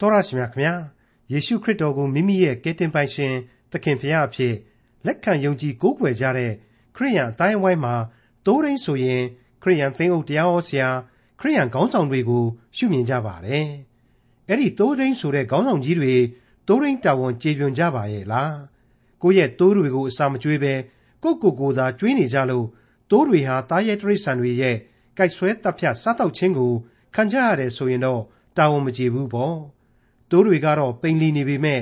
တော်ရရှိမြခင်ဗျာယေရှုခရစ်တော်ကိုမိမိရဲ့ကယ်တင်ပိုင်ရှင်သခင်ဖရာအဖြစ်လက်ခံယုံကြည်ကိုးကွယ်ကြတဲ့ခရိယန်အတိုင်းအဝိုင်းမှာတိုးရင်းဆိုရင်ခရိယန်သင်းအုပ်တရားဟောဆရာခရိယန်ခေါင်းဆောင်တွေကိုရှုမြင်ကြပါတယ်အဲ့ဒီတိုးရင်းဆိုတဲ့ခေါင်းဆောင်ကြီးတွေတိုးရင်းတာဝန်ကျေပွန်ကြပါရဲ့လားကိုယ့်ရဲ့တိုးတွေကိုအစာမကျွေးပဲကိုယ့်ကိုယ်ကိုယ်သာကျွေးနေကြလို့တိုးတွေဟာတားရဲတရိษံတွေရဲ့ကြိုက်ဆွဲတပ်ဖြတ်စားတောက်ခြင်းကိုခံကြရတယ်ဆိုရင်တော့တာဝန်မကျေဘူးပေါ့ တိုးတွေကတော့ ပိန်လီနေပေမဲ့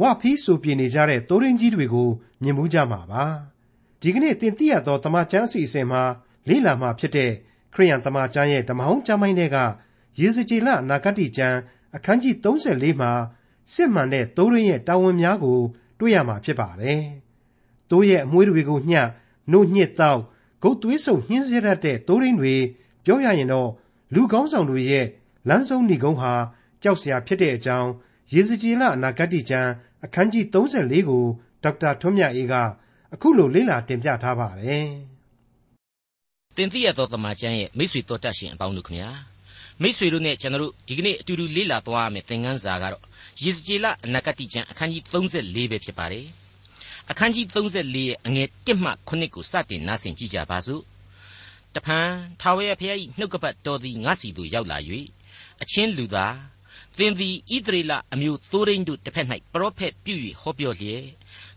ဝဖီးဆိုပြေနေကြတဲ့တိုးရင်းကြီးတွေကို မြင်မှုကြမှာပါ ဒီကနေ့တင်ပြရသောတမချန်းစီအစဉ်မှာ လေးလာမှာဖြစ်တဲ့ ခရိယန်တမချန်းရဲ့ ဓမ္မဟောင်းကျမ်းပိုင်းတွေကရေစကြည်လနာဂတိကျမ်း အခန်းကြီး34မှာ စစ်မှန်တဲ့တိုးရင်းရဲ့ တာဝန်များကို တွေ့ရမှာဖြစ်ပါတယ်တိုးရဲ့အမွှေးတွေကိုညှက်နှုတ်ညစ်တောက် ဂုတ်သွေးဆုံညှင်းစေရတဲ့တိုးရင်းတွေ ပြောရရင်တော့ လူကောင်းဆောင်တွေရဲ့ လမ်းဆုံးဏီကုန်းဟာ ကြောက်စရာဖြစ်တဲ့အကြောင်း ရေစကြည်လအနာဂတ်ကျမ်းအခန်းကြီး 34 ကိုဒေါက်တာထွန်းမြတ်အေးကအခုလိုလေ့လာတင်ပြထားပါတယ်။တင်ပြရသောတမန်ကျမ်းရဲ့မိတ်ဆွေတော်တတ်ရှင်အပေါင်းတို့ခင်ဗျာမိတ်ဆွေတို့နဲ့ကျွန်တော်တို့ဒီကနေ့အတူတူလေ့လာသွားရမယ့်သင်ခန်းစာကတော့ရေစကြည်လအနာဂတ်ကျမ်းအခန်းကြီး34ပဲဖြစ်ပါတယ်။အခန်းကြီး34ရဲ့အငယ်1မှ9ကိုစတင်နားဆင်ကြကြပါစို့။တဖန်ထာဝရဘုရား၏နှုတ်ကပတ်တော်သည်ငါစီသို့ရောက်လာ၍အချင်းလူသား သင်သည်ဣသရေလအမျိုးသိုးရင်းတို့တစ်ဖက်၌ပရောဖက်ပြု၍ဟောပြောလျက်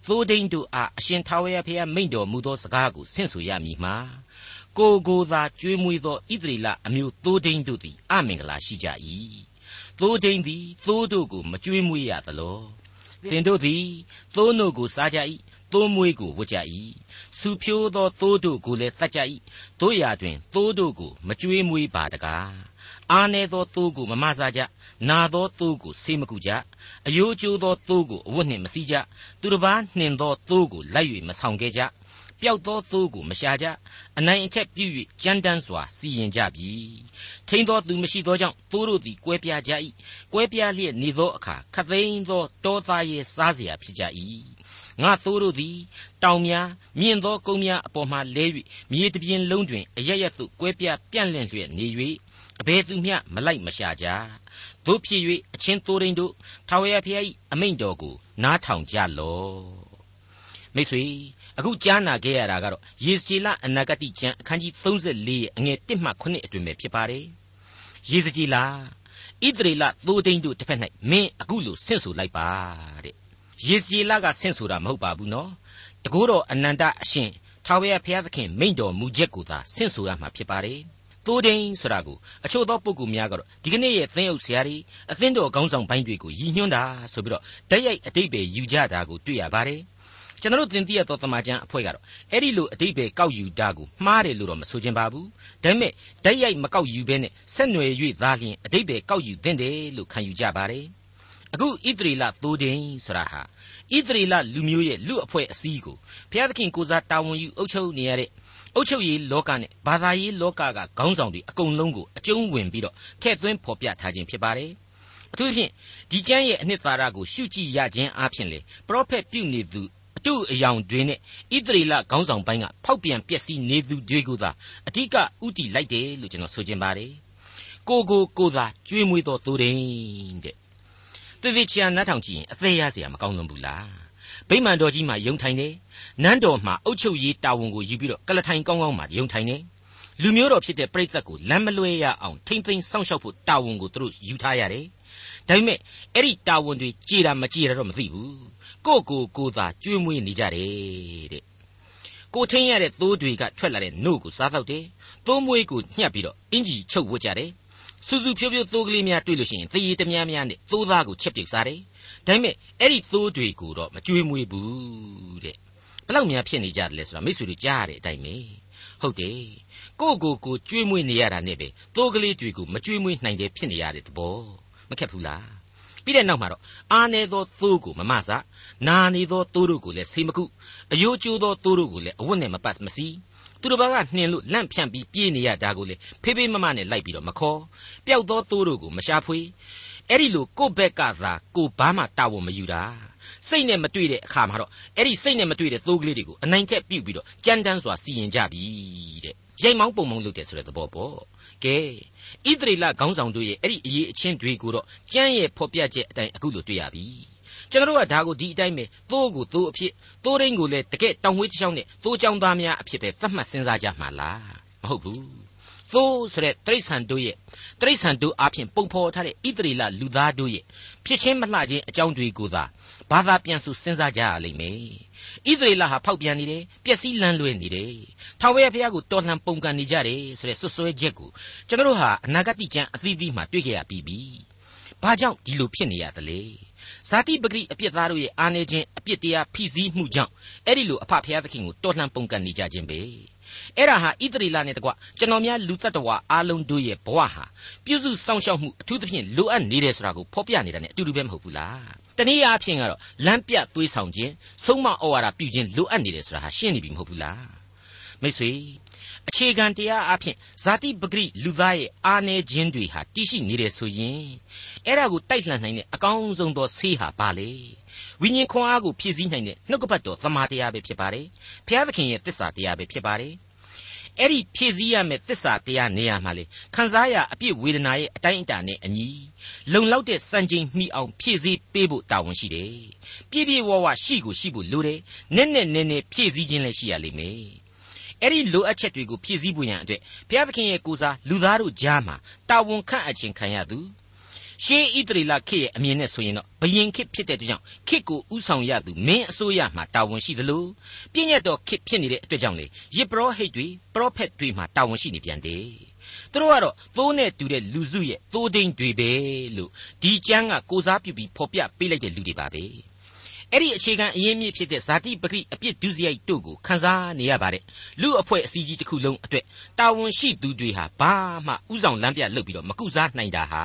သိုးဒိန်တို့အားအရှင်ထာဝရဘုရားမိန့်တော်မူသောစကားကိုဆင့်ဆိုရမည်မှာကိုကိုသာကျွေးမွေးသောဣသရေလအမျိုးသိုးဒိန်တို့သည်အမင်္ဂလာရှိကြ၏သိုးဒိန်သည်သိုးတို့ကိုမကျွေးမွေးရသလောသင်တို့သည်သိုးနို့ကိုစားကြ၏သိုးမွေးကိုဝတ်ကြ၏စူဖြိုးသောသိုးတို့ကိုလည်းတတ်ကြ၏တို့ရာတွင်သိုးတို့ကိုမကျွေးမွေးပါတကား အားနေသောသိုးကိုမမဆာကြနာသောသိုးကိုဆေးမကုကြအယိုးကျိုးသောသိုးကိုအဝတ်နှင့်မစည်းကြသူတစ်ပါးနှင်သောသိုးကိုလိုက်၍မဆောင်ခဲ့ကြပျောက်သောသိုးကိုမရှာကြအနိုင်အထက်ပြု၍ကြမ်းတမ်းစွာစီရင်ကြပြီထိန်သောသူမရှိသောကြောင့်သိုးတို့သည်ကွဲပြားကြ၏ကွဲပြားလျက်နေသောအခါခသိန်းသောတောသားရဲ့စားเสียဖြစ်ကြ၏ငါသိုးတို့သည်တောင်များမြင့်သောကုန်းများအပေါ်မှလဲ၍မြေတပြင်လုံးတွင်အရရက်သို့ကွဲပြားပြန့်လင့်လျက်နေ၍ အဘယ်သူမျှမလိုက်မရှာကြတို့ဖြစ်၍အချင်းသိုးရင်းတို့ထာဝရဘုရား၏အမိန့်တော်ကိုနားထောင်ကြလော့မိတ်ဆွေအခုကြားနာခဲ့ရတာကတော့ယေစကြည်လအနာဂတိကျမ်းအခန်းကြီး34ရဲ့အငယ်1မှ9အတွင်ပဲဖြစ်ပါတယ်ယေစကြည်လဣသရေလသိုးတိန်တို့တစ်ဖက်၌မင်းအခုလိုဆင့်ဆိုလိုက်ပါတဲ့ယေစကြည်လကဆင့်ဆိုတာမဟုတ်ပါဘူးနော်တကောတော်အနန္တအရှင်ထာဝရဘုရားသခင်မိန့်တော်မူချက်ကိုသာဆင့်ဆိုရမှာဖြစ်ပါတယ် သိုးဒိန်ဆိုတာကိုအချို့သောပုဂ္ဂိုလ်များကတော့ဒီကနေ့ရဲ့သင်းအုပ်ဆရာတွေအသင်းတော်ခေါင်းဆောင်ပိုင်းတွေကိုရည်ညွှန်းတာဆိုပြီးတော့တိုက်ရိုက်အတိတ်ပဲယူကြတာကိုတွေ့ရပါတယ်ကျွန်တော်တို့တင်ပြရသောတမန်ကျန်အဖွဲ့ကတော့အဲ့ဒီလိုအတိတ်ပဲကောက်ယူတာကိုမှားတယ်လို့တော့မဆိုချင်ပါဘူးဒါပေမဲ့တိုက်ရိုက်မကောက်ယူဘဲနဲ့ဆက်နွယ်၍သာလျှင်အတိတ်ပဲကောက်ယူသင့်တယ်လို့ခံယူကြပါတယ်အခုဣသရေလသိုးဒိန်ဆိုတာဟာဣသရေလလူမျိုးရဲ့လူအဖွဲ့အစည်းကိုဘုရားသခင်ကိုစားတာဝန်ယူအုပ်ချုပ်နေရတဲ့ အုပ်ချုပ်ရေးလောကနဲ့ဘာသာရေးလောကကခေါင်းဆောင်တွေအကုန်လုံးကိုအကျုံးဝင်ပြီးတော့ထည့်သွင်းဖော်ပြထားခြင်းဖြစ်ပါတယ်။အထူးဖြင့်ဒီကျမ်းရဲ့အနှစ်သာရကိုရှုကြည့်ရခြင်းအပြင်လေပရောဖက်ပြုနေသူအတုအယောင်တွေနဲ့ဣသရေလခေါင်းဆောင်ပိုင်းကဖောက်ပြန်ပျက်စီးနေသူတွေကိုသာအဓိကဥတီလိုက်တယ်လို့ကျွန်တော်ဆိုချင်ပါတယ်။ကိုကိုကိုသာကြွေးမွေးတော်သူတဲ့တည်တည်ချာနားထောင်ကြည့်ရင်အသေးရစရာမကောင်းလွန်ဘူးလား။ဗိမာန်တော်ကြီးမှာယုံထိုင်တယ် နန်းတော်မှာအုပ်ချုပ်ရေးတာဝန်ကိုယူပြီးတော့ကလထိုင်ကောင်းကောင်းမှာယုံထိုင်တယ်လူမျိုးတော်ဖြစ်တဲ့ပြိဿတ်ကိုလမ်းမလွဲရအောင်ထိမ့်သိမ်းစောင့်ရှောက်ဖို့တာဝန်ကိုသူတို့ယူထားရတယ်ဒါပေမဲ့အဲ့ဒီတာဝန်တွေကြည်တာမကြည်တာတော့မသိဘူးကိုကိုကိုသာကျွေးမွေးနေကြတယ်တဲ့ကိုထင်းရတဲ့သိုးတွေကထွက်လာတဲ့နှုတ်ကိုစားတော့တယ်သိုးမွေးကိုညှက်ပြီးတော့အင်ကြီးချုပ်ဝတ်ကြတယ်စူးစူးဖြိုးဖြိုးသိုးကလေးများတွေ့လို့ရှိရင်သေရည်တများများနဲ့သိုးသားကိုချက်ပြုတ်စားတယ်ဒါပေမဲ့အဲ့ဒီသိုးတွေကိုတော့မကြွေးမွေးဘူးတဲ့ ဘလောက်များဖြစ်နေကြတယ်လဲဆိုတာမိတ်ဆွေတို့ကြားရတဲ့အတိုင်းပဲဟုတ်တယ်ကိုကိုကိုကြွေးမွေးနေရတာနဲ့ပဲသိုးကလေးတွေကိုမကြွေးမွေးနိုင်တဲ့ဖြစ်နေရတဲ့သဘောမခက်ဘူးလားပြီးတဲ့နောက်မှာတော့အာနေသောသိုးကိုမမဆနာနေသောသိုးတို့ကိုလည်းဆေးမကုအယိုးကျိုးသောသိုးတို့ကိုလည်းအဝတ်နဲ့မပတ်မစီသူတို့ဘာကနှင်လို့လန့်ဖြန့်ပြီးပြေးနေရတာကိုလေဖေးဖေးမမနဲ့လိုက်ပြီးတော့မခေါ်ပျောက်သောသိုးတို့ကိုမရှာဖွေအဲ့ဒီလိုကိုယ့်ဘက်ကသာကိုဘာမှတာဝန်မယူတာ စိတ်နဲ့မတွေ့တဲ့အခါမှာတော့အဲ့ဒီစိတ်နဲ့မတွေ့တဲ့သိုးကလေးတွေကိုအနိုင်ထက်ပြုတ်ပြီးတော့ကြမ်းတမ်းစွာစီရင်ကြပြီတဲ့ရိတ်မောင်းပုံမောင်းလုပ်တယ်ဆိုတဲ့သဘောပေါ့ကဲဣသရေလခေါင်းဆောင်တို့ရဲ့အဲ့ဒီအရေးအချင်းတွေကိုတော့ကြမ်းရဲ့ဖော်ပြချက်အတိုင်းအခုလိုတွေ့ရပြီကျွန်တော်တို့ကဒါကိုဒီအတိုင်းပဲသိုးကိုသိုးအဖြစ်သိုးရင်းကိုလည်းတကယ်တောင်ဝေးတစ်ချောင်းနဲ့သိုးချောင်းသားများအဖြစ်ပဲသတ်မှတ်စဉ်းစားကြမှာလားမဟုတ်ဘူးသိုးဆိုတဲ့တိရစ္ဆာန်တို့ရဲ့တိရစ္ဆာန်တို့အဖြစ်ပုံဖော်ထားတဲ့ဣသရေလလူသားတို့ရဲ့ဖြစ်ချင်းမလှခြင်းအကြောင်းတွေကိုသာ ဘာသာပြန်ဆိုစဉ်းစားကြရလိမ့်မယ်ဣသရေလဟာဖောက်ပြန်နေတယ်ပျက်စီးလန်းလွဲနေတယ်ထာဝရဘုရားကိုတော်လှန်ပုန်ကန်နေကြတယ်ဆိုတဲ့ဆွဆွဲချက်ကိုကျွန်တော်တို့ဟာအနာဂတ်ကျမ်းအသီးသီးမှာတွေ့ကြရပြီးပြီဘာကြောင့်ဒီလိုဖြစ်နေရသလဲဇာတိပဂရိအပြစ်သားတို့ရဲ့အာနေခြင်းအပြစ်တရားဖိစီးမှုကြောင့်အဲ့ဒီလိုအဖဖရားသခင်ကိုတော်လှန်ပုန်ကန်နေကြခြင်းပဲ အဲ့ဒါဟာဣသရေလနဲ့တကွကျွန်တော်များလူတ attva အားလုံးတို့ရဲ့ဘဝဟာပြုစုစောင့်ရှောက်မှုအထူးသဖြင့်လိုအပ်နေတယ်ဆိုတာကိုဖော်ပြနေတာ ਨੇ အတူတူပဲမဟုတ်ဘူးလားတနည်းအားဖြင့်ကတော့လမ်းပြသွေးဆောင်ခြင်းဆုံးမဩဝါဒပြုခြင်းလိုအပ်နေတယ်ဆိုတာဟာရှင်းနေပြီမဟုတ်ဘူးလားမိတ်ဆွေအခြေခံတရားအဖြစ်ဇာတိပဂရိလူသားရဲ့အာနေခြင်းတွေဟာတရှိနေတယ်ဆိုရင်အဲ့ဒါကိုတိုက်လှန်နိုင်တဲ့အကောင်းဆုံးသောဆေးဟာဘာလဲ ဝိညာဉ်ခွန်အားကိုဖြည့်ဆည်းနိုင်တဲ့နှုတ်ကပတ်တော်သမာတရားပဲဖြစ်ပါတယ်ဘုရားသခင်ရဲ့တစ္ဆာတရားပဲဖြစ်ပါတယ်အဲ့ဒီဖြည့်ဆည်းရမယ့်တစ္ဆာတရားနေရာမှာလေခံစားရအပြစ်ဝေဒနာရဲ့အတိုင်းအတာနဲ့အညီလုံလောက်တဲ့စံချိန်မှီအောင်ဖြည့်ဆည်းပေးဖို့တာဝန်ရှိတယ်ပြည့်ပြည့်ဝဝရှိကိုရှိဖို့လိုတယ်နက်နက်နဲနဲဖြည့်ဆည်းခြင်းလည်းရှိရလိမ့်မယ်အဲ့ဒီလိုအပ်ချက်တွေကိုဖြည့်ဆည်းဖို့ရန်အတွက်ဘုရားသခင်ရဲ့ကိုစားလူသားတို့ကြားမှာတာဝန်ခန့်အပ်ခြင်းခံရသူ ရှေးဣတရီလခေတ်ရဲ့အမြင်နဲ့ဆိုရင်တော့ဘယင်ခေတ်ဖြစ်တဲ့အတွက်ကြောင့်ခေတ်ကိုဥဆောင်ရသူမင်းအစိုးရမှာတာဝန်ရှိသလိုပြည့်ညတ်တော်ခေတ်ဖြစ်နေတဲ့အတွက်ကြောင့်လေယစ်ပရောဟိတ်တွေပရောဖက်တွေမှာတာဝန်ရှိနေပြန်တယ်သူတို့ကတော့သိုးနဲ့တူတဲ့လူစုရဲ့သိုးဒိန်တွေပဲလို့ဒီကျမ်းကကိုစားပြုပြီးဖော်ပြပေးလိုက်တဲ့လူတွေပါပဲအဲ့ဒီအခြေခံအရင်းမြစ်ဖြစ်တဲ့ဇာတိပဂိအပြစ်ဒုစရိုက်တို့ကိုခန်းစားနေရပါတယ်လူအဖွဲ့အစည်းကြီးတစ်ခုလုံးအတွက်တာဝန်ရှိသူတွေဟာဘာမှဥဆောင်လမ်းပြလုပ်ပြီးတော့မကုစားနိုင်တာဟာ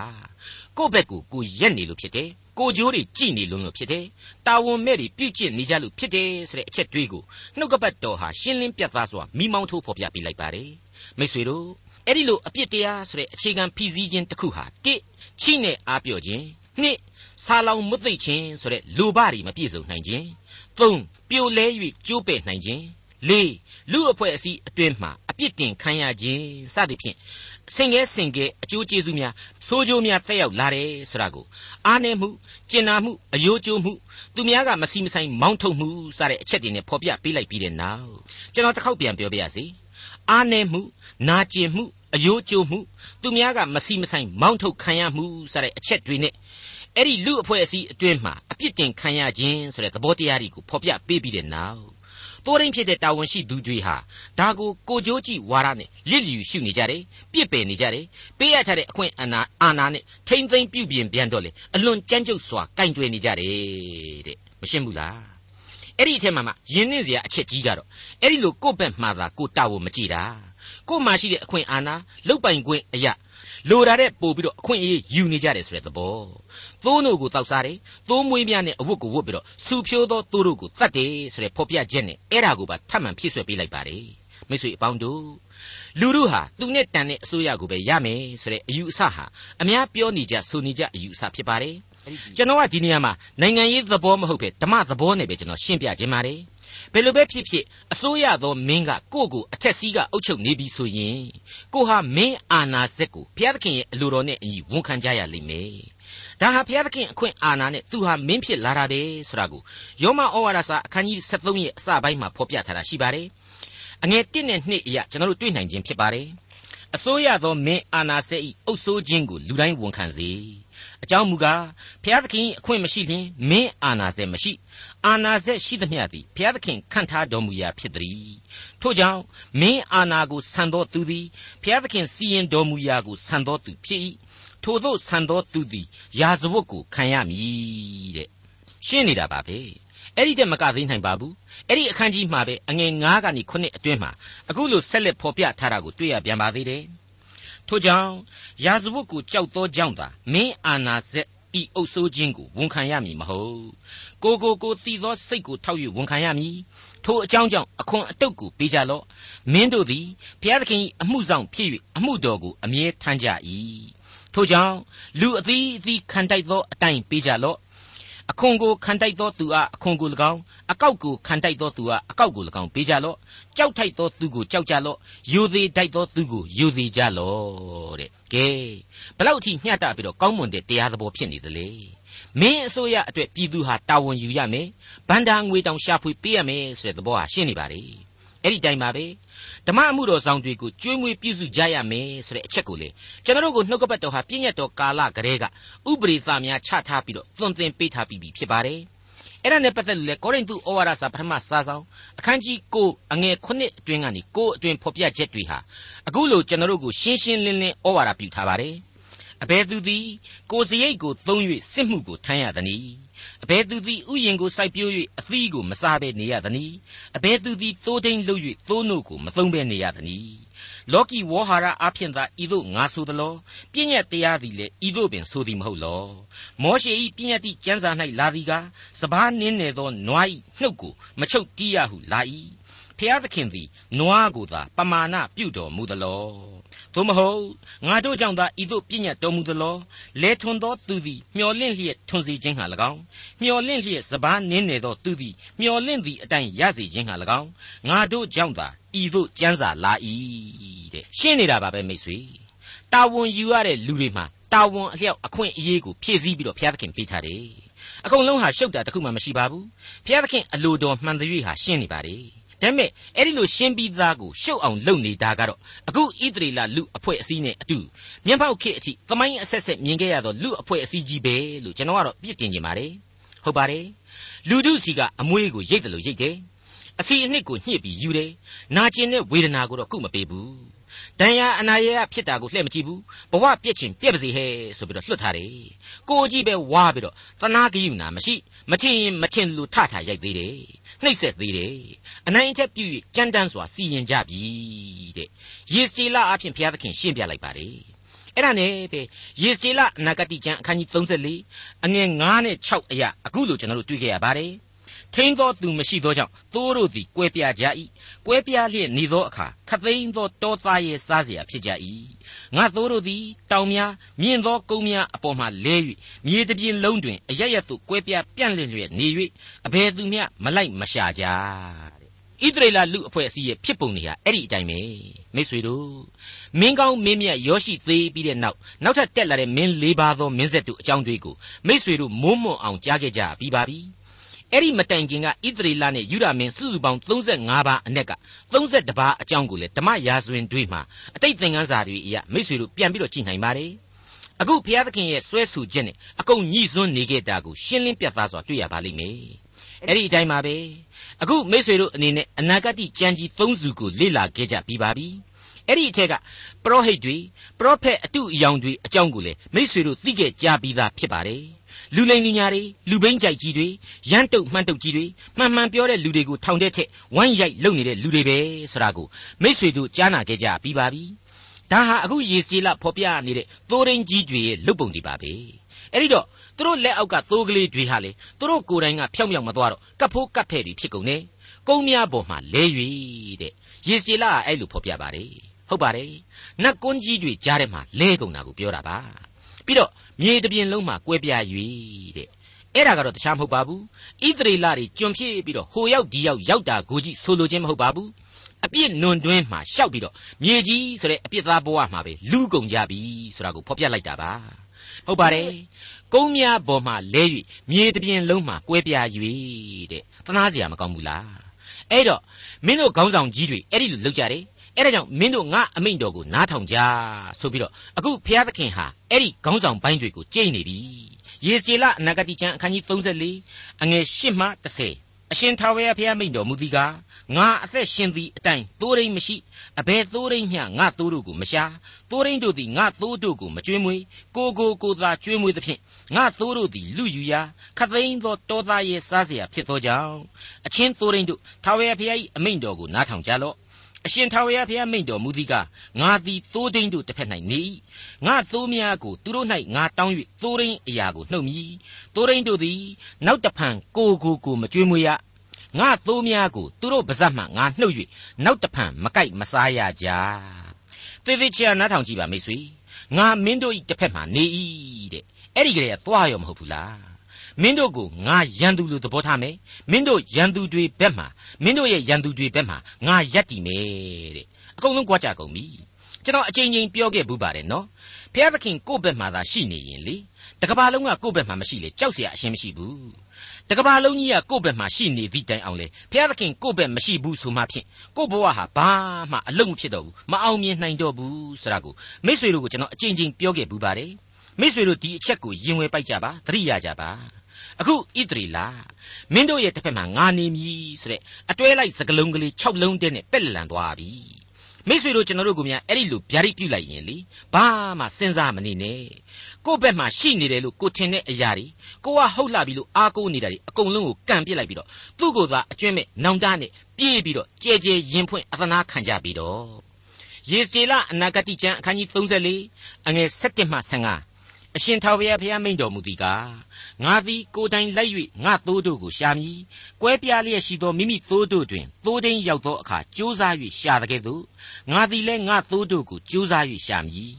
ကိုယ့်ဘက်ကိုကိုရက်နေလို့ဖြစ်တယ်ကိုကြိုးတွေကြည်နေလို့လို့ဖြစ်တယ်တာဝန်မဲ့တွေပြုတ်ကျင့်နေကြလို့ဖြစ်တယ်ဆိုတဲ့အချက်တွေးကိုနှုတ်ကပတ်တော်ဟာရှင်းလင်းပြတ်သားစွာမိမောင်းထိုးဖော်ပြပေးလိုက်ပါတယ်မိတ်ဆွေတို့အဲ့ဒီလိုအပြစ်တရားဆိုတဲ့အခြေခံဖီစည်းခြင်းတစ်ခုဟာတစ်ချိနဲ့အားပြော့ခြင်းနှစ်ဆာလောင်မွတ်သိပ်ခြင်းဆိုတဲ့လူဘတွေမပြည့်စုံနိုင်ခြင်းသုံးပြိုလဲ၍ကျိုးပဲ့နိုင်ခြင်းလေးလူအဖွဲ့အစည်းအတွင်းမှာအပြစ်တင်ခံရခြင်းစသဖြင့်ဆင်ငယ်ဆင်ငယ်အကျိုးကျေးဇူးများဆိုးကျိုးများတက်ရောက်လာတယ်ဆိုတာကိုအားနည်းမှုကျင်နာမှုအယိုးကျိုးမှုသူများကမစီမဆိုင်မောင်းထုတ်မှုစတဲ့အချက်တွေနဲ့ဖော်ပြပေးလိုက်ပြီးတဲ့နောက်ကျွန်တော်တစ်ခေါက်ပြန်ပြောပြရစီအားနည်းမှုနာကျင်မှုအယိုးကျိုးမှုသူများကမစီမဆိုင်မောင်းထုတ်ခံရမှုစတဲ့အချက်တွေနဲ့အဲ့ဒီလူအဖွဲ့အစည်းအတွင်းမှာအပြစ်တင်ခံရခြင်းဆိုတဲ့သဘောတရားတွေကိုဖော်ပြပေးပြီးတဲ့နောက် တိုးရင်းဖြစ်တဲ့တာဝန်ရှိသူတွေဟာဒါကိုကိုကြိုးကြည့်ဝါရနဲ့လစ်လျူရှုနေကြတယ်ပြစ်ပယ်နေကြတယ်ပေးရထားတဲ့အခွင့်အာဏာအာဏာနဲ့ထိမ့်သိမ့်ပြုပြင်ပြန်တော့လေအလွန်ကြမ်းကြုတ်စွာကင်တွယ်နေကြတယ်တဲ့မရှင်းဘူးလားအဲ့ဒီအထက်မှာမှယဉ်နှင်းစရာအချက်ကြီးကတော့အဲ့ဒီလိုကိုယ့်ဘက်မှာသာကိုတာဝန်မကြည့်တာကို့မှာရှိတဲ့အခွင့်အာဏာလုတ်ပိုင်ခွင့်အရာလိုတာတဲ့ပို့ပြီးတော့အခွင့်အရေးယူနေကြတယ်ဆိုတဲ့သဘော သိုးနို့ကိုတောက်စားတယ်သိုးမွေးများနဲ့အဝတ်ကိုဝတ်ပြီးတော့စူဖြိုးသောသိုးတို့ကိုတတ်တယ်ဆိုတဲ့ဖော်ပြချက်နဲ့အဲ့ဒါကိုပါထပ်မံဖြည့်ဆွဲပေးလိုက်ပါတယ်မိတ်ဆွေအပေါင်းတို့လူတို့ဟာသူနဲ့တန်တဲ့အစိုးရကိုပဲရမယ်ဆိုတဲ့အယူအဆဟာအများပြောနေကြဆိုနေကြအယူအဆဖြစ်ပါတယ်ကျွန်တော်ကဒီနေရာမှာနိုင်ငံရေးသဘောမဟုတ်ပဲဓမ္မသဘောနဲ့ပဲကျွန်တော်ရှင်းပြခြင်းပါတယ်ဘယ်လိုပဲဖြစ်ဖြစ်အစိုးရသောမင်းကကိုယ့်ကိုအထက်စီးကအုပ်ချုပ်နေပြီဆိုရင်ကိုဟာမင်းအာနာစက်ကိုဘုရားသခင်ရဲ့အလိုတော်နဲ့အညီဝန်ခံကြရလိမ့်မယ် ဒါဟာဘုရားသခင်အခွင့်အာဏာနဲ့သူဟာမင်းဖြစ်လာတာပဲဆိုတာကိုယောမဩဝါဒစာအခန်းကြီး73ရဲ့အစပိုင်းမှာဖော်ပြထားတာရှိပါတယ်အငယ်1နဲ့2အရာကျွန်တော်တို့တွေ့နိုင်ခြင်းဖြစ်ပါတယ်အစိုးရသောမင်းအာနာစက်ဤအုပ်ဆိုးခြင်းကိုလူတိုင်းဝန်ခံစေအကြောင်းမူကားဘုရားသခင်အခွင့်မရှိလျင်မင်းအာနာစက်မရှိအာနာစက်ရှိသမျှသည်ဘုရားသခင်ခန့်ထားတော်မူရာဖြစ်သည်ထို့ကြောင့်မင်းအာနာကိုဆန်သောသူသည်ဘုရားသခင်စီရင်တော်မူရာကိုဆန်သောသူဖြစ်၏ ထိုသို့ဆန်သောသူသည်ယာဇဝတ်ကိုခံရမည်တဲ့ရှင်းနေတာပါပဲအဲ့ဒီတက်မကသိနိုင်ပါဘူးအဲ့ဒီအခန်းကြီးမှာပဲအငယ်9ကနေ9အတွင်းမှာအခုလိုဆက်လက်ဖော်ပြထားတာကိုတွေ့ရပြန်ပါသေးတယ်ထို့ကြောင့်ယာဇဝတ်ကိုကြောက်သောကြောင့်သာမင်းအာနာဇက်ဤအုပ်ဆိုးခြင်းကိုဝန်ခံရမည်မဟုတ်ကိုကိုကိုတည်သောစိတ်ကိုထောက်၍ဝန်ခံရမည်ထိုအကြောင်းကြောင့်အခွန်အတုတ်ကိုပေးကြလော့မင်းတို့သည်ဘုရားသခင်၏အမှုဆောင်ဖြစ်၍အမှုတော်ကိုအမြဲထမ်းကြ၏ ထို့ကြောင့်လူအသီးအသီးခံတိုက်သောအတိုင်းပေးကြလော့အခွန်ကိုခံတိုက်သောသူအားအခွန်ကို၎င်းအကောက်ကိုခံတိုက်သောသူအားအကောက်ကို၎င်းပေးကြလော့ကြောက်ထိုက်သောသူကိုကြောက်ကြလော့ယိုသေးတိုက်သောသူကိုယိုသေးကြလော့တဲ့ကဲဘလောက်အထိမျှတပြီးတော့ကောင်းမွန်တဲ့တရားသဘောဖြစ်နေသလဲမင်းအစိုးရအတွက်ပြည်သူဟာတာဝန်ယူရမယ်ဗန္ဒာငွေတောင်ရှာဖွေပေးရမယ်ဆိုတဲ့သဘောဟာရှင်းနေပါလေအဲ့ဒီတိုင်းပါပဲ ဓမ္မအမှုတော်ဆောင်တွေကိုကျွေးမွေးပြုစုကြရမယ်ဆိုတဲ့အချက်ကိုလေကျွန်တော်တို့ကိုနှုတ်ကပတ်တော်ဟာပြည့်ညတ်တော်ကာလကလေးကဥပရိသများချထားပြီးတော့သွန်သင်ပေးထားပြီးပြီဖြစ်ပါတယ်အဲ့ဒါနဲ့ပတ်သက်လို့လေကောရိန္သုဩဝါဒစာပထမစာဆောင်အခန်းကြီး9အငယ်9အတွင်းကနေ9အတွင်းဖော်ပြချက်တွေဟာအခုလိုကျွန်တော်တို့ကိုရှင်းရှင်းလင်းလင်းဩဝါဒပြုထားပါတယ်အဘယ်သူသည်ကိုယ်စရိတ်ကိုသုံး၍စစ်မှုကိုထမ်းရသနည်း အဘယ်သူသည်ဥယျင်ကိုစိုက်ပျိုး၍အသီးကိုမစားဘဲနေရသနည်းအဘယ်သူသည်သိုးထိန်လှုပ်၍သိုးနို့ကိုမသုံးဘဲနေရသနည်းလောကီဝေါဟာရအဖြစ်သာဤသို့ငါဆိုသလောပြည့်ညက်တရားသည်လည်းဤသို့ပင်ဆိုသည်မဟုတ်လောမောရှေ၏ပြည့်ညက်သည့်ကျမ်းစာ၌လာသည်ကားစပားနင်းနေသောနွား၏နှုတ်ကိုမချုပ်တီးရဟုလာ၏ဖျားသခင်သည်နွားကိုသာပမာဏပြုတော်မူသလော သို့မဟုတ်ငါတို့ကြောင့်သာဤသို့ပြည့်ညတ်တော်မူသလောလဲထွန်သောသူသည်မျော်လင့်လျက်ထွန်စေခြင်းဟာ၎င်းမျော်လင့်လျက်စပားနင်းနေသောသူသည်မျော်လင့်သည့်အတိုင်းရစေခြင်းဟာ၎င်းငါတို့ကြောင့်သာဤသို့ကြမ်းစာလာ၏တဲ့ရှင်းနေတာပါပဲမိတ်ဆွေတာဝန်ယူရတဲ့လူတွေမှာတာဝန်အလျောက်အခွင့်အရေးကိုဖြည့်ဆည်းပြီးတော့ဘုရားသခင်ပေးထားတယ်အကုန်လုံးဟာရှုပ်တာတခုမှမရှိပါဘူးဘုရားသခင်အလိုတော်မှန်တဲ့ဟာရှင်းနေပါတယ် ဒါပေမဲ့အဲ့ဒီလိုရှင်းပြီးသားကိုရှုပ်အောင်လုပ်နေတာကတော့အခုဣသရေလလူအဖွဲ့အစည်းနဲ့အတူမျက်မှောက်ခေတ်အထိသမိုင်းအဆက်ဆက်မြင်ခဲ့ရသောလူအဖွဲ့အစည်းကြီးပဲလို့ကျွန်တော်ကတော့ပြစ်တင်နေပါတယ်ဟုတ်ပါတယ်လူတို့စီကအမွေးကိုရိတ်တယ်လို့ရိတ်တယ်အစီအနှစ်ကိုညှစ်ပြီးယူတယ်နာကျင်တဲ့ဝေဒနာကိုတော့ကုမပေးဘူးဒဏ်ရာအနာရရဖြစ်တာကိုလှည့်မကြည့်ဘူးဘဝပြက်ချင်ပြက်ပါစေဟဲ့ဆိုပြီးတော့လွတ်ထားတယ်ကိုကြီးပဲဝါပြီးတော့သနာကယူနာမရှိမထင်ရင်မထင်လို့ထထရိုက်သေးတယ် နှိပ်ဆက်သေးတယ်အနိုင်အထက်ပြု၍ကြမ်းတမ်းစွာစီရင်ကြပြီတဲ့ယေစကျေလအဖြစ်ဘုရားသခင်ရှင်းပြလိုက်ပါတယ်အဲ့ဒါနဲ့ပဲယေစကျေလအနာဂတိကျမ်းအခန်းကြီး34အငယ်9နဲ့6အရာအခုလိုကျွန်တော်တို့တွေ့ခဲ့ရပါတယ်ထိန်းသောသူမရှိသောကြောင့်သိုးတို့သည်ကွဲပြားကြ၏ကွဲပြားလျက်နေသောအခါခသိန်းသောတောသားရဲ့စားเสียဖြစ်ကြ၏ ငါသိုးတို့သည်တောင်များမြင့်သောကုန်းများအပေါ်မှလဲ၍မြေတပြင်လုံးတွင်အရရက်သို့ကွဲပြားပြန့်လျက်လျက်နေ၍အဘယ်သူမျှမလိုက်မရှာကြဣသရေလလူအဖွဲ့အစည်းရဲ့ဖြစ်ပုံတွေဟာအဲ့ဒီအတိုင်းပဲမိတ်ဆွေတို့မင်းကောင်းမင်းမြတ်ယောရှိသေးပြီးတဲ့နောက်နောက်ထပ်တက်လာတဲ့မင်း၄ပါးသောမင်းဆက်တို့အကြောင်းတွေကိုမိတ်ဆွေတို့မိုးမွန်အောင်ကြားခဲ့ကြပြီးပါပြီ အဲ့ဒီမတိုင်ခင်ကဣသရေလနဲ့ယူဒမင်းစုစုပေါင်း35ပါးအနက်က32ပါးအကြောင်းကိုလေဓမ္မရာဇဝင်တွေမှာအတိတ်သင်ခန်းစာတွေအရမိတ်ဆွေတို့ပြန်ပြီးတော့ကြည့်နိုင်ပါတယ်အခုဘုရားသခင်ရဲ့ဆွဲဆူခြင်းနဲ့အကုန်ညှိစွန်းနေခဲ့တာကိုရှင်းလင်းပြသစွာတွေ့ရပါလိမ့်မယ်အဲ့ဒီအတိုင်းပါပဲအခုမိတ်ဆွေတို့အနေနဲ့အနာဂတ်ကြံကြီး၃စုကိုလေ့လာခဲ့ကြပြီးပါပြီအဲ့ဒီအထက်ကပရောဟိတ်တွေပရောဖက်အတုအယောင်တွေအကြောင်းကိုလေမိတ်ဆွေတို့သိခဲ့ကြပြီးသားဖြစ်ပါတယ် လူလိမ်လူညာတွေလူဘိန်းကြိုက်ကြီးတွေရမ်းတုတ်မှန်းတုတ်ကြီးတွေမှန်မှန်ပြောတဲ့လူတွေကိုထောင်တဲ့ထက်ဝမ်းရိုက်လုပ်နေတဲ့လူတွေပဲဆိုတာကိုမိษွေတို့ကြားနာခဲ့ကြပြီးပါပြီဒါဟာအခုရေစီလဖော်ပြနေတဲ့သိုးရင်းကြီးတွေရဲ့လုတ်ပုံတွေပါပဲအဲ့ဒီတော့သူတို့လက်အောက်ကသိုးကလေးတွေဟာလေသူတို့ကိုယ်တိုင်ကဖြောင်းဖြောင်းမသွားတော့ကပ်ဖိုးကပ်ဖဲ့တွေဖြစ်ကုန်တယ်ကုန်းများပေါ်မှာလဲ၍တဲ့ရေစီလကအဲ့လိုဖော်ပြပါတယ်ဟုတ်ပါတယ်နတ်ကွန်းကြီးတွေကြားထဲမှာလဲကုန်တာကိုပြောတာပါပြီးတော့ မြေတပြင်လုံးမှာကွဲပြား၍တဲ့အဲ့ဒါကတော့တခြားမဟုတ်ပါဘူးဣသရေလတွေကျွံဖြစ်ပြီးတော့ဟိုရောက်ဒီရောက်ရောက်တာကိုကြီးဆိုလိုခြင်းမဟုတ်ပါဘူးအပြစ်နွန်တွင်းမှာရှောက်ပြီးတော့မြေကြီးဆိုတဲ့အပြစ်သားဘဝမှာပဲလူကုန်ကြပြီဆိုတာကိုဖော်ပြလိုက်တာပါဟုတ်ပါတယ်ကုန်းများပေါ်မှာလဲ၍မြေတပြင်လုံးမှာကွဲပြား၍တဲ့သနာစရာမကောင်းဘူးလားအဲ့တော့မင်းတို့ခေါင်းဆောင်ကြီးတွေအဲ့ဒီလိုလုပ်ကြတယ် အဲ့ဒါကြောင့်မင်းတို့ငါအမိန့်တော်ကိုနားထောင်ကြဆိုပြီးတော့အခုဘုရားသခင်ဟာအဲ့ဒီခေါင်းဆောင်ပိုင်းတွေကိုကြိတ်နေပြီယေစီလအနာဂတိကျမ်းအခန်းကြီး34အငယ်8မှ10အရှင်ထာဝရဘုရားမိန့်တော်မူသည်ကားငါအသက်ရှင်သည်အတိုင်းသိုးရင်းမရှိအဘယ်သိုးရင်းမျှငါသိုးတို့ကိုမရှာသိုးရင်းတို့သည်ငါသိုးတို့ကိုမကြွေးမွေးကိုကိုကိုသာကြွေးမွေးသဖြင့်ငါသိုးတို့သည်လူယူရာခသိန်းသောတောသားရဲ့စားเสียဖြစ်သောကြောင့်အချင်းသိုးရင်းတို့ထာဝရဘုရား၏အမိန့်တော်ကိုနားထောင်ကြလော့ အရှင်ထာဝရဘုရားမိန့်တော်မူသည်ကငါသည်သိုးဒိန်တို့တစ်ဖက်၌နေ၏ငါသိုးများကိုသူတို့၌ငါတောင်း၍သိုးဒိန်အရာကိုနှုတ်မည်သိုးဒိန်တို့သည်နောက်တဖန်ကိုကိုကိုမကြွေးမွေးရငါသိုးများကိုသူတို့ပါဇက်မှငါနှုတ်၍နောက်တဖန်မကြိုက်မစားရကြသေသေးချာနားထောင်ကြည့်ပါမိတ်ဆွေငါမင်းတို့၏တစ်ဖက်မှနေ၏တဲ့အဲ့ဒီကလေးကသွားရောမဟုတ်ဘူးလား မင်းတို့ကိုငါရန်သူလို့သဘောထားမယ်မင်းတို့ရန်သူတွေဘက်မှာမင်းတို့ရဲ့ရန်သူတွေဘက်မှာငါယက်တည်မယ်တဲ့အကုန်လုံးကြွားကြကုန်ပြီကျွန်တော်အချိန်ချင်းပြောခဲ့ဘူးပါတယ်နော်ဖျားသခင်ကိုယ့်ဘက်မှာသာရှိနေရင်လေတကဘာလုံးကကိုယ့်ဘက်မှာမရှိလေကြောက်เสียအရှင်းမရှိဘူးတကဘာလုံးကြီးကကိုယ့်ဘက်မှာရှိနေသည့်တိုင်အောင်လေဖျားသခင်ကိုယ့်ဘက်မရှိဘူးဆိုမှဖြင့်ကိုယ့်ဘဝဟာဘာမှအလုံးမဖြစ်တော့ဘူးမအောင်မြင်နိုင်တော့ဘူးဆိုတာကိုမိษွေတို့ကိုကျွန်တော်အချိန်ချင်းပြောခဲ့ဘူးပါတယ်မိษွေတို့ဒီအချက်ကိုရင်ဝယ်ပိုက်ကြပါသတိရကြပါ အခုဣတရီလာမင်းတို့ရဲ့တစ်ဖက်မှာငါနေမည်ဆိုတဲ့အတွဲလိုက်စကလုံးကလေး6လုံးတည်းနဲ့ပက်လန်သွားပြီမိษွေတို့ကျွန်တော်တို့ကများအဲ့ဒီလိုဗျာဒိတ်ပြုတ်လိုက်ရင်လေဘာမှစဉ်းစားမနေနဲ့ကိုယ့်ဘက်မှာရှိနေတယ်လို့ကိုထင်တဲ့အရာတွေကိုကဟုတ်လာပြီလို့အားကိုးနေတာတွေအကုန်လုံးကိုကန့်ပစ်လိုက်ပြီးတော့သူ့ကိုယ်သာအကျွင့်မဲ့နောင်တနဲ့ပြေးပြီးတော့ကြဲကြဲရင်ဖွင့်အသနာခံကြပြီးတော့ယေစကျေလအနာဂတိကျမ်းအခန်းကြီး34အငယ်7မှ15 အရှင်ထာဝရဘုရားမိန့်တော်မူသည်ကားငါသည်ကိုယ်တိုင်လိုက်၍ငါသိုးတို့ကိုရှာမည်ကွဲပြားလျက်ရှိသောမိမိသိုးတို့တွင်သိုးဒိန်းရောက်သောအခါကြိုးစား၍ရှာတဲ့ကဲ့သို့ငါသည်လည်းငါသိုးတို့ကိုကြိုးစား၍ရှာမည်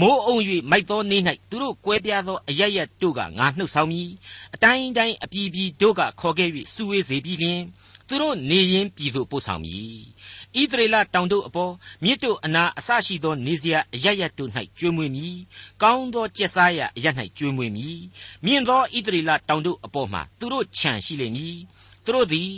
မိုးအုံ၍မိုက်သောနေ့၌သူတို့ကွဲပြားသောအရရတို့ကငါနှုတ်ဆောင်မည်အတိုင်းတိုင်းအပြည်ပြည်တို့ကခေါ်ခဲ့၍စုဝေးစေပြီးလျှင်သူတို့နေရင်ပြည်သို့ပို့ဆောင်မည် ဣသရေလတောင်တို့အပေါ်မြစ်တို့အနာအဆရှိသောနေစရာအရရတို့၌ကျွေးမွေးမည်ကောင်းသောကျက်စားရအရ၌ကျွေးမွေးမည်မြင့်သောဣသရေလတောင်တို့အပေါ်မှာသူတို့ခြံရှိလိမ့်မည်သူတို့သည်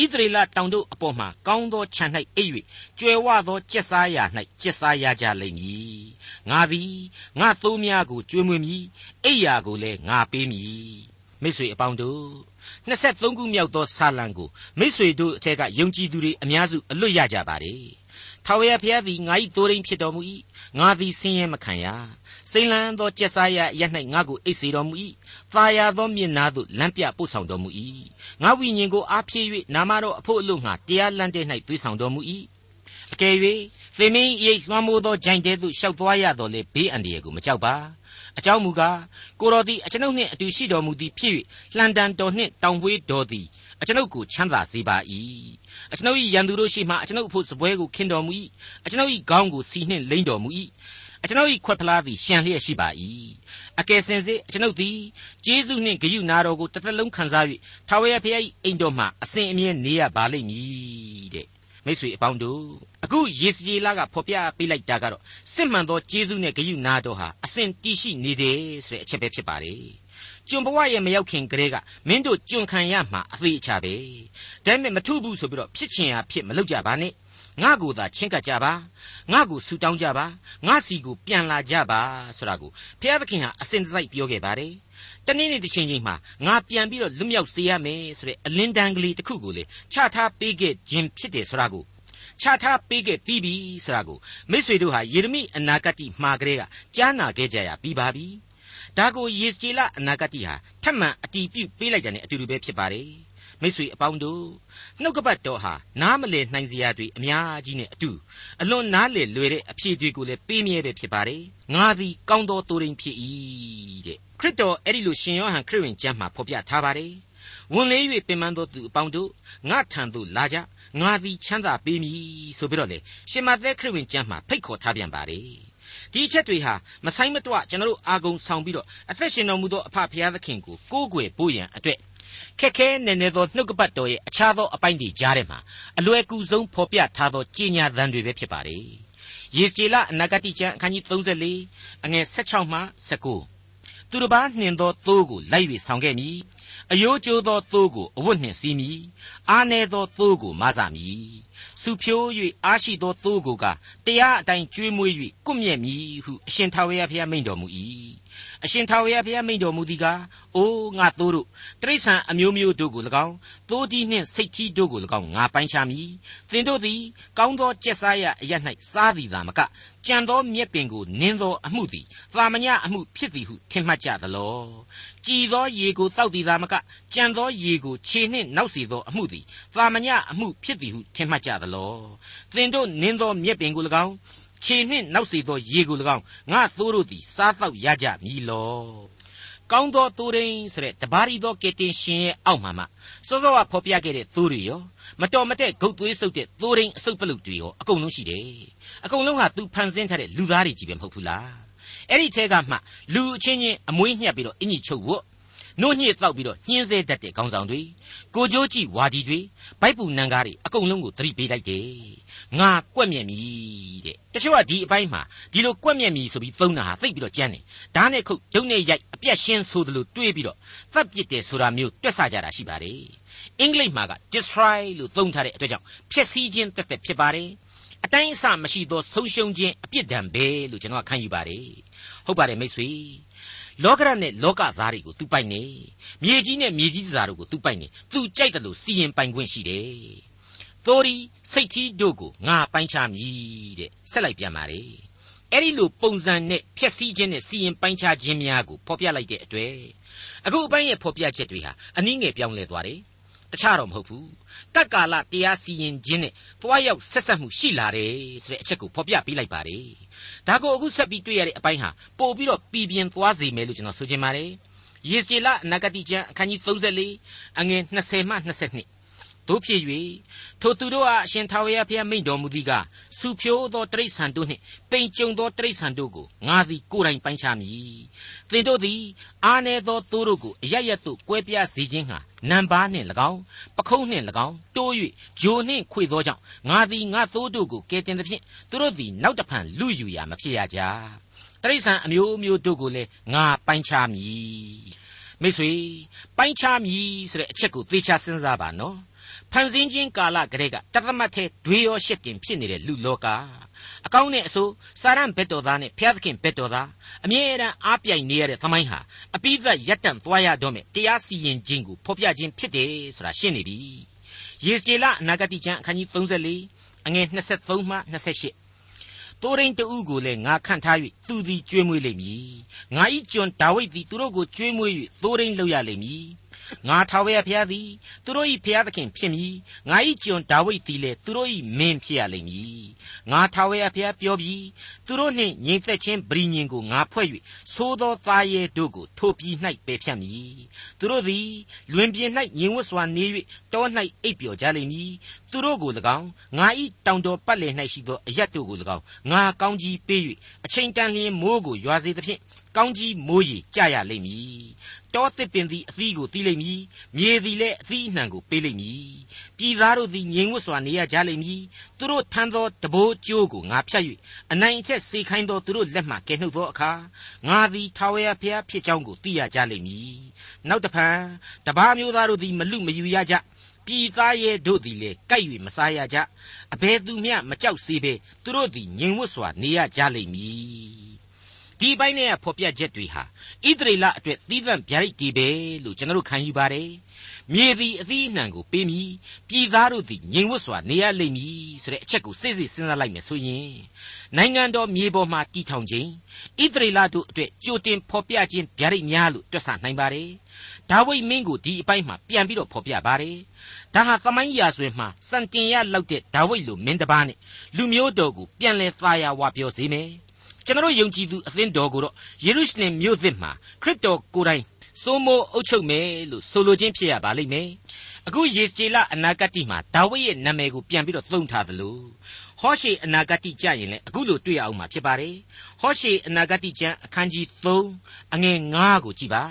ဣသရေလတောင်တို့အပေါ်မှာကောင်းသောခြံ၌အိပ်၍ကျွယ်ဝသောကျက်စားရာ၌ကျက်စားရကြလိမ့်မည်ငါသည်ငါသိုးများကိုကျွေးမွေးမည်အိပ်ရာကိုလည်းငါပေးမည်မိတ်ဆွေအပေါင်းတို့ 23ခုမြောက်သောဆာလံကိုမိษွေတို့အထက်ကယုံကြည်သူတွေအများစုအလွတ်ရကြပါတယ်။ထာဝရဘုရားသည်ငါ၏တိုးရင်းဖြစ်တော်မူ၏။ငါသည်ဆင်းရဲမခံရ။စိန်လန်းသောကျက်စားရရ၌ငါကိုအိတ်စေတော်မူ၏။သာယာသောမျက်နာသို့လမ်းပြပို့ဆောင်တော်မူ၏။ငါဝိညာဉ်ကိုအားဖြည့်၍နာမတော်အဖို့အလို့ငါတရားလမ်းတဲ့၌သွေးဆောင်တော်မူ၏။အကယ်၍သင်မင်းရိတ်လွှမ်းမိုးသောဂျိုင်တဲသို့ရှောက်သွားရတော်လေဘေးအန္တရာယ်ကိုမကြောက်ပါ။ အကြောင်းမူကားကိုတော်သည်အကျွန်ုပ်နှင့်အတူရှိတော်မူသည်ဖြစ်၍လှန်တန်တော်နှင့်တောင်ဝေးတော်သည်အကျွန်ုပ်ကိုချမ်းသာစေပါ၏အကျွန်ုပ်၏ရန်သူတို့ရှိမှအကျွန်ုပ်အဖို့စပွဲကိုခင်းတော်မူ၏အကျွန်ုပ်၏ခေါင်းကိုစီနှင့်လိမ့်တော်မူ၏အကျွန်ုပ်၏ခွက်ဖလားသည်ရှံလျက်ရှိပါ၏အကယ်စင်စစ်အကျွန်ုပ်သည်ကျေးဇူးနှင့်ဂရုနာတော်ကိုတစ်သက်လုံးခံစား၍ထာဝရဘုရား၏အိမ်တော်မှအစဉ်အမြဲနေရပါလိမ့်မည်တဲ့ မိတ်ဆွေအပေါင်းတို့အခုယေစကျေလကဖော်ပြပေးလိုက်တာကတော့စစ်မှန်သောကျေးဇူးနဲ့ဂရုနာတော်ဟာအစဉ်တည်ရှိနေတယ်ဆိုတဲ့အချက်ပဲဖြစ်ပါတယ်ကျွန်ဘဝရဲ့မရောက်ခင်ကလေးကမင်းတို့ကျွန်ခံရမှာအသေးအချာပဲဒါပေမဲ့မထုဘူးဆိုပြီးတော့ဖြစ်ချင်ရဖြစ်မလုပ်ကြပါနဲ့ငါ့ကိုသာချင်းကပ်ကြပါငါ့ကိုဆူတောင်းကြပါငါစီကိုပြန်လာကြပါဆိုတာကိုဘုရားသခင်ဟာအစဉ်တစိုက်ပြောခဲ့ပါတယ် တနေ့နေ့တစ်ချိန်ချိန်မှာငါပြန်ပြီးတော့လွတ်မြောက်စေရမယ်ဆိုတဲ့အလင်းတန်းကလေးတစ်ခုကိုလေချထားပေးခဲ့ခြင်းဖြစ်တယ်ဆိုတာကိုချထားပေးခဲ့ပြီးပြီဆိုတာကိုမိษွေတို့ဟာယေရမိအနာဂတ်မှာကလေးကကြားနာခဲ့ကြရပြီးပါပြီဒါကိုယေစကျေလအနာဂတ်ဟာထပ်မံအတီးပြုတ်ပေးလိုက်တယ်နဲ့အတူတူပဲဖြစ်ပါတယ်မိษွေအပေါင်းတို့ နှုတ်ကပတ်တော်ဟာနားမလည်နိုင်စရာတွေအများကြီးနဲ့အတူအလွန်နားလည်လွယ်တဲ့အဖြေတွေကိုလည်းပေးမြဲပဲဖြစ်ပါတယ်ငါသည်ကောင်းသောသူရင်းဖြစ်၏တဲ့ခရစ်တော်အဲ့ဒီလိုရှင်ယောဟန်ခရစ်ဝင်ကျမ်းမှာဖော်ပြထားပါတယ်ဝန်လေး၍ပင်ပန်းသောသူအပေါင်းတို့ငါထံသို့လာကြငါသည်ချမ်းသာပေးမည်ဆိုပြီးတော့လေရှင်မသက်ခရစ်ဝင်ကျမ်းမှာဖိတ်ခေါ်ထားပြန်ပါတယ်ဒီအချက်တွေဟာမဆိုင်မတွကျွန်တော်တို့အာဂုံဆောင်ပြီးတော့အသက်ရှင်တော်မူသောအဖဖရာသခင်ကိုကိုးကွယ်ဖို့ရန်အတွက် ခက်ခဲနေနေသောနှုတ်ကပတ်တော်ရဲ့အခြားသောအပိုင်းတွေကြားထဲမှာအလွယ်ကူဆုံးဖော်ပြထားသောကြေညာသံတွေပဲဖြစ်ပါတယ်ယေစကျေလအနာဂတိကျမ်းအခန်းကြီး34အငယ်16မှ19သူတစ်ပါးနှင်သောသိုးကိုလိုက်၍ဆောင်ခဲ့မည်အယိုးကျိုးသောသိုးကိုအဝတ်နှင့်စီးမည်အားနည်းသောသိုးကိုမဆမည်စုဖြိုး၍အားရှိသောသိုးကိုကတရားအတိုင်းကျွေးမွေး၍ကုမြဲ့မည်ဟုအရှင်ထာဝရဘုရားမိန့်တော်မူ၏ အရှင်ထာဝရဘုရားမိန့်တော်မူသည်ကားအိုးငါသိုးတို့တိရစ္ဆာန်အမျိုးမျိုးတို့ကို၎င်းသိုးတီးနှင့်စိတ်ကြီးတို့ကို၎င်းငါပိုင်းခြားမည်သင်တို့သည်ကောင်းသောကြက်စားရအရ၌စားသည်သာမကကြံသောမြက်ပင်ကိုနင်းသောအမှုသည်သာမညအမှုဖြစ်သည်ဟုထင်မှတ်ကြသလောကြည်သောရေကိုတောက်သည်သာမကကြံသောရေကိုခြေနှင့်နောက်စေသောအမှုသည်သာမညအမှုဖြစ်သည်ဟုထင်မှတ်ကြသလောသင်တို့နင်းသောမြက်ပင်ကို၎င်း ခြေနှင့်နောက်စေသောရေကို၎င်းငါသိုးတို့သည်စားတော့ရကြမည်လောကောင်းသောသိုးရင်းဆိုတဲ့တပါးရီသောကေတင်ရှင်ရဲ့အောက်မှာမှစောစောကဖော်ပြခဲ့တဲ့သိုးတွေရောမတော်မတဲ့ဂုတ်သွေးဆုပ်တဲ့သိုးရင်းအဆုပ်ပလုတ်တွေရောအကုန်လုံးရှိတယ်အကုန်လုံးဟာသူဖန်ဆင်းထားတဲ့လူသားတွေကြီးပဲမဟုတ်ဘူးလားအဲ့ဒီထဲကမှလူအချင်းချင်းအမွေးညှက်ပြီးတော့အင်ကြီးချုပ်ဝတ် နှုတ်ညှစ်တောက်ပြီးတော့ညှင်းဆဲတတ်တဲ့ခေါင်းဆောင်တွေကိုကြိုးကြည့်ဝါဒီတွေဘိုက်ပူနံကားတွေအကုန်လုံးကိုသတိပေးလိုက်တယ်ငါကွက်မြက်မီတဲ့တချို့ကဒီအပိုင်းမှာဒီလိုကွက်မြက်မီဆိုပြီးသုံးတာဟာသိပ်ပြီးတော့ကြမ်းတယ်ဓာတ်နဲ့ခုတ်ဒုံနဲ့ရိုက်အပြက်ရှင်းဆိုသလိုတွေးပြီးတော့သတ်ပစ်တယ်ဆိုတာမျိုးတွက်ဆကြတာရှိပါတယ်အင်္ဂလိပ်မှာက destroy လို့သုံးထားတဲ့အတွက်ကြောင့်ဖျက်ဆီးခြင်းတက်တက်ဖြစ်ပါတယ်အတိုင်းအဆမရှိသောဆုံးရှုံးခြင်းအပြစ်ဒဏ်ပဲလို့ကျွန်တော်ခံယူပါတယ်ဟုတ်ပါတယ်မိတ်ဆွေ လောကရနဲ့လောကသားတွေကိုသူပိုက်နေမြေကြီးနဲ့မြေကြီးသားတို့ကိုသူပိုက်နေသူကြိုက်တယ်လို့စီရင်ပိုင်ခွင့်ရှိတယ်သို့ဒီစိတ်ကြီးတို့ကိုငါပိုင်းခြားမည်တဲ့ဆက်လိုက်ပြန်ပါလေအဲ့ဒီလိုပုံစံနဲ့ဖြက်စီးခြင်းနဲ့စီရင်ပိုင်းခြားခြင်းများကိုဖော်ပြလိုက်တဲ့အတွေ့အခုအပိုင်းရဲ့ဖော်ပြချက်တွေဟာအနည်းငယ်ပြောင်းလဲသွားတယ် တခြားတော့မဟုတ်ဘူးတက္ကာလတရားစီရင်ခြင်းနဲ့သွားရောက်ဆက်ဆက်မှုရှိလာတယ်ဆိုတဲ့အချက်ကိုဖော်ပြပေးလိုက်ပါတယ်ဒါကိုအခုဆက်ပြီးတွေ့ရတဲ့အပိုင်းဟာပို့ပြီးတော့ပြည်ပြင်းသွားစေမယ်လို့ကျွန်တော်ဆိုချင်ပါတယ်ယေစကျေလအနာဂတိကျမ်းအခန်းကြီး34အငယ်20မှ22 တို့ဖြစ်၍ထိုသူတို့အားအရှင်ထာဝရဘုရားမိန့်တော်မူသည်ကစူဖြိုးသောတိရစ္ဆာန်တို့နှင့်ပိန်ကြုံသောတိရစ္ဆာန်တို့ကိုငါသည်ကိုယ်တိုင်ပိုင်းခြားမည်သင်တို့သည်အာနေသောသူတို့ကိုအရရတ်တို့ကွဲပြားစေခြင်းဟာနံပါးနှင့်၎င်းပခုံးနှင့်၎င်းတိုး၍ဂျိုနှင့်ခွေသောကြောင့်ငါသည်ငါသိုးတို့ကိုကယ်တင်သဖြင့်သူတို့သည်နောက်တဖန်လူယူရာမဖြစ်ရကြတိရစ္ဆာန်အမျိုးမျိုးတို့ကိုလည်းငါပိုင်းခြားမည်မိတ်ဆွေပိုင်းခြားမည်ဆိုတဲ့အချက်ကိုသေချာစဉ်းစားပါနော် ဖန်ဆင်းခြင်းကာလကလေးကတသမတ်ထဲဒွေရောရှစ်တင်ဖြစ်နေတဲ့လူလောကအကောင်းနဲ့အဆိုးစာရန်ဘက်တော်သားနဲ့ဖျားသခင်ဘက်တော်သားအမြဲတမ်းအားပြိုင်နေရတဲ့သမိုင်းဟာအပိသက်ရက်တန့်သွားရတော့မယ်တရားစီရင်ခြင်းကိုဖော်ပြခြင်းဖြစ်တယ်ဆိုတာရှင်းနေပြီယေစကျေလအနာဂတိကျမ်းအခန်းကြီး34အငယ်23မှ28တိုရင်တူကိုလည်းငါခန့်ထား၍သူသည်ကျွေးမွေးလိမ့်မည်ငါဤကျွန်ဒါဝိဒ်သည်သူတို့ကိုကျွေးမွေး၍တိုရင်လောက်ရလိမ့်မည် ငါထာဝရဘုရားသည်သူတို့၏ဘုရားသခင်ဖြစ်မည်ငါ၏ကျွန်ဒါဝိဒ်သည်လည်းသူတို့၏မင်းဖြစ်ရလိမ့်မည်ငါထာဝရဘုရားပြောပြီးသူတို့နှင့်ငြိမ်သက်ခြင်းပရိညင်ကိုငါဖွဲ့၍သိုးသောသားရဲတို့ကိုထိုပြည်၌ပယ်ဖြတ်မည်သူတို့သည်လွင်ပြင်၌ငြိမ်ဝတ်စွာနေ၍တော၌အိပ်ပျော်ကြလိမ့်မည်သူတို့ကို၎င်းငါ၏တောင်တော်ပတ်လည်၌ရှိသောအရက်တို့ကို၎င်းငါကောင်းကြီးပေး၍အချိန်တန်လျင်မိုးကိုရွာစေသဖြင့်ကောင်းကြီးမိုးရီကြရလိမ့်မည် တောသစ်ပင်သည်အသီးကိုတီးလိမ့်မည်မြေသည်လည်းအသီးအနှံကိုပေးလိမ့်မည်ပြည်သားတို့သည်ငြိမ်ဝတ်စွာနေရကြလိမ့်မည်သူတို့ထမ်းသောတဘိုးကျိုးကိုငါဖြတ်၍အနိုင်အထက်စေခိုင်းသောသူတို့လက်မှကယ်နှုတ်သောအခါငါသည်ထာဝရဘုရားဖြစ်ကြောင်းကိုသိရကြလိမ့်မည်နောက်တဖန်တပါးမျိုးသားတို့သည်မလူမယူရကြပြည်သားရဲ့တို့သည်လေကြိုက်၍မစားရကြအဘယ်သူမျှမကြောက်စေဘဲသူတို့သည်ငြိမ်ဝတ်စွာနေရကြလိမ့်မည် ဒီဘိုင်းနဲ့ဖော်ပြချက်တွေဟာဣသရေလအတွက်သီးသန့်ဗျာဒိတ်တီပဲလို့ကျွန်တော်တို့ခံယူပါတယ်မြေသည်အသီးအနှံကိုပေးမည်ပြည်သားတို့သည်ငြိမ်ဝတ်စွာနေရလိမ့်မည်ဆိုတဲ့အချက်ကိုစိတ်စိတ်စဉ်းစားလိုက်မယ်ဆိုရင်နိုင်ငံတော်မြေပေါ်မှာတည်ထောင်ခြင်းဣသရေလတို့အတွက်ကြိုတင်ဖော်ပြခြင်းဗျာဒိတ်များလို့တွက်ဆနိုင်ပါတယ်ဒါဝိဒ်မင်းကိုဒီအပိုင်းမှာပြန်ပြီးတော့ဖော်ပြပါတယ်ဒါဟာသမိုင်းရာဇဝင်မှာစံတင်ရလောက်တဲ့ဒါဝိဒ်လိုမင်းတစ်ပါးနဲ့လူမျိုးတော်ကိုပြန်လဲသားရဝပြောစေမယ် ကျွန်တော်ယုံကြည်သူအသင်းတော်ကိုတော့ယေရုရှလင်မြို့သစ်မှာခရစ်တော်ကိုယ်တိုင်စိုးမိုးအုပ်ချုပ်မယ်လို့ဆိုလိုခြင်းဖြစ်ရပါလိမ့်မယ်အခုယေကျေလအနာဂတ်မှာဒါဝိဒ်ရဲ့နာမည်ကိုပြန်ပြီးတော့သုံးထားသလိုဟောရှေအနာဂတ်ကြရင်လည်းအခုလိုတွေ့ရအောင်မှာဖြစ်ပါတယ်ဟောရှေအနာဂတ်ကျမ်းအခန်းကြီး3အငယ်9ကိုကြည်ပါ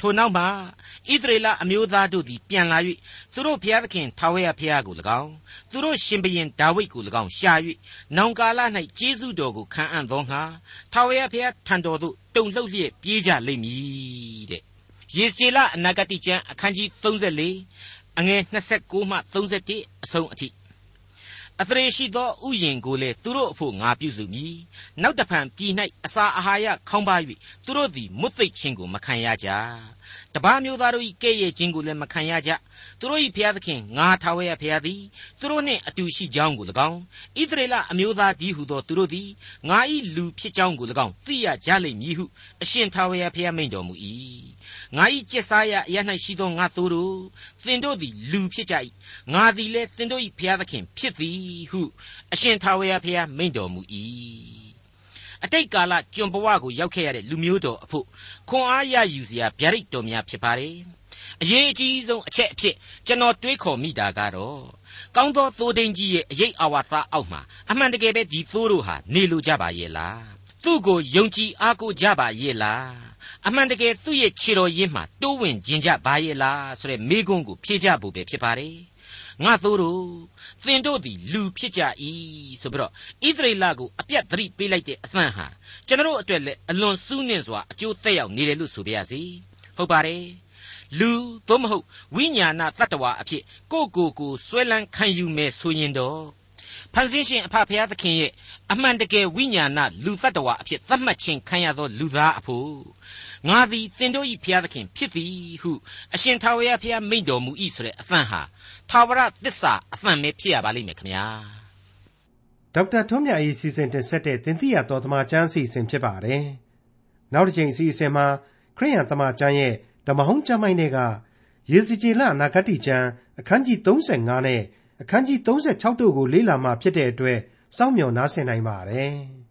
ထိုနောက်မှဣသရေလအမျိုးသားတို့သည်ပြန်လာ၍သူတို့ဘုရားသခင်ထာဝရဘုရားကို၎င်းသူတို့ရှင်ဘရင်ဒါဝိဒ်ကို၎င်းရှာ၍နောင်ကာလ၌ကျေးဇူးတော်ကိုခံအံ့သောငါထာဝရဘုရားထံတော်သို့တုန်လှုပ်လျက်ပြေးကြလိမ့်မည်တဲ့ယေဇေလအနာဂတိကျမ်းအခန်းကြီး34အငယ်29မှ31အဆုံးအထိ အသရေရှိသောဥယျင်ကိုလည်းသူတို့အဖို့ငါပြုစုမည်နောက်တဖန်ပြည်၌အစာအာဟာရခေါင်းပါ၍သူတို့သည်မွတ်သိပ်ခြင်းကိုမခံရကြ တပားမျိုးသားတို့၏ကဲ့ရဲ့ခြင်းကိုလည်းမခံရကြသူတို့၏ဖျားသခင်ငါထာဝရဖျားသည်သူတို့နှင့်အတူရှိကြောင်းကို၎င်းဣသရေလအမျိုးသားဒီဟုသောသူတို့သည်ငါ၏လူဖြစ်ကြောင်းကို၎င်းသိရကြလိမ့်မည်ဟုအရှင်ထာဝရဖျားမိန့်တော်မူ၏ငါ၏ကျက်စားရအရ၌ရှိသောငါသူတို့သင်တို့သည်လူဖြစ်ကြ၏ငါသည်လည်းသင်တို့၏ဖျားသခင်ဖြစ်သည်ဟုအရှင်ထာဝရဖျားမိန့်တော်မူ၏ အတိတ်ကာလကျွန်ဘဝကိုရောက်ခဲ့ရတဲ့လူမျိုးတော်အဖို့ခွန်အားရယူစရာဗျာဒိတ်တော်များဖြစ်ပါတယ်အရေးအကြီးဆုံးအချက်အဖြစ်ကျွန်တော်တွေးခေါ်မိတာကတော့ကောင်းသောသိုးဒိန်ကြီးရဲ့အရေးအာဝါသအောက်မှာအမှန်တကယ်ပဲဒီသိုးတို့ဟာနေလိုကြပါရဲ့လားသူ့ကိုယုံကြည်အားကိုးကြပါရဲ့လားအအမှန်တကယ်သူ့ရဲ့ခြေတော်ရင်းမှာတိုးဝင်ခြင်းကြပါရဲ့လားဆိုတဲ့မေးခွန်းကိုဖြေကြဖို့ပဲဖြစ်ပါတယ်ငါတို့တို့ သင်တို့သည်လူဖြစ်ကြ၏ဆိုပြီးတော့ဣသရေလကိုအပြတ်သတိပေးလိုက်တဲ့အသံဟာကျွန်တော်အတွက်လည်းအလွန်စူးနှင့်စွာအကျိုးသက်ရောက်နေတယ်လို့ဆိုပါရစေဟုတ်ပါတယ်လူသို့မဟုတ်ဝိညာဏတ attva အဖြစ်ကိုကိုကိုဆွဲလန်းခံယူမယ်ဆိုရင်တော့ဖန်ဆင်းရှင်အဖဖရာသခင်ရဲ့အမှန်တကယ်ဝိညာဏလူတ attva အဖြစ်သတ်မှတ်ခြင်းခံရသောလူသားအဖို့ ငါသည်သင်တို့၏ဖရာသခင်ဖြစ်သည်ဟုအရှင်ထာဝရဘုရားမိန့်တော်မူ၏ဆိုတဲ့အသံဟာထာဝရသစ္စာအသံပဲဖြစ်ရပါလိမ့်မယ်ခင်ဗျာဒေါက်တာထွန်းမြတ်၏စီစဉ်တင်ဆက်တဲ့တင်ပြတော်သမာကျမ်းစီစဉ်ဖြစ်ပါတယ်နောက်တစ်ချိန်စီစဉ်မှာခရိယံသမာကျမ်းရဲ့ဓမ္မဟောင်းကျမ်းပိုင်းတွေကယေစီကျေလအနာဂတိကျမ်းအခန်းကြီး35နဲ့အခန်းကြီး36တို့ကိုလေ့လာမှဖြစ်တဲ့အတွက်စောင့်မျှော်နားဆင်နိုင်ပါတယ်။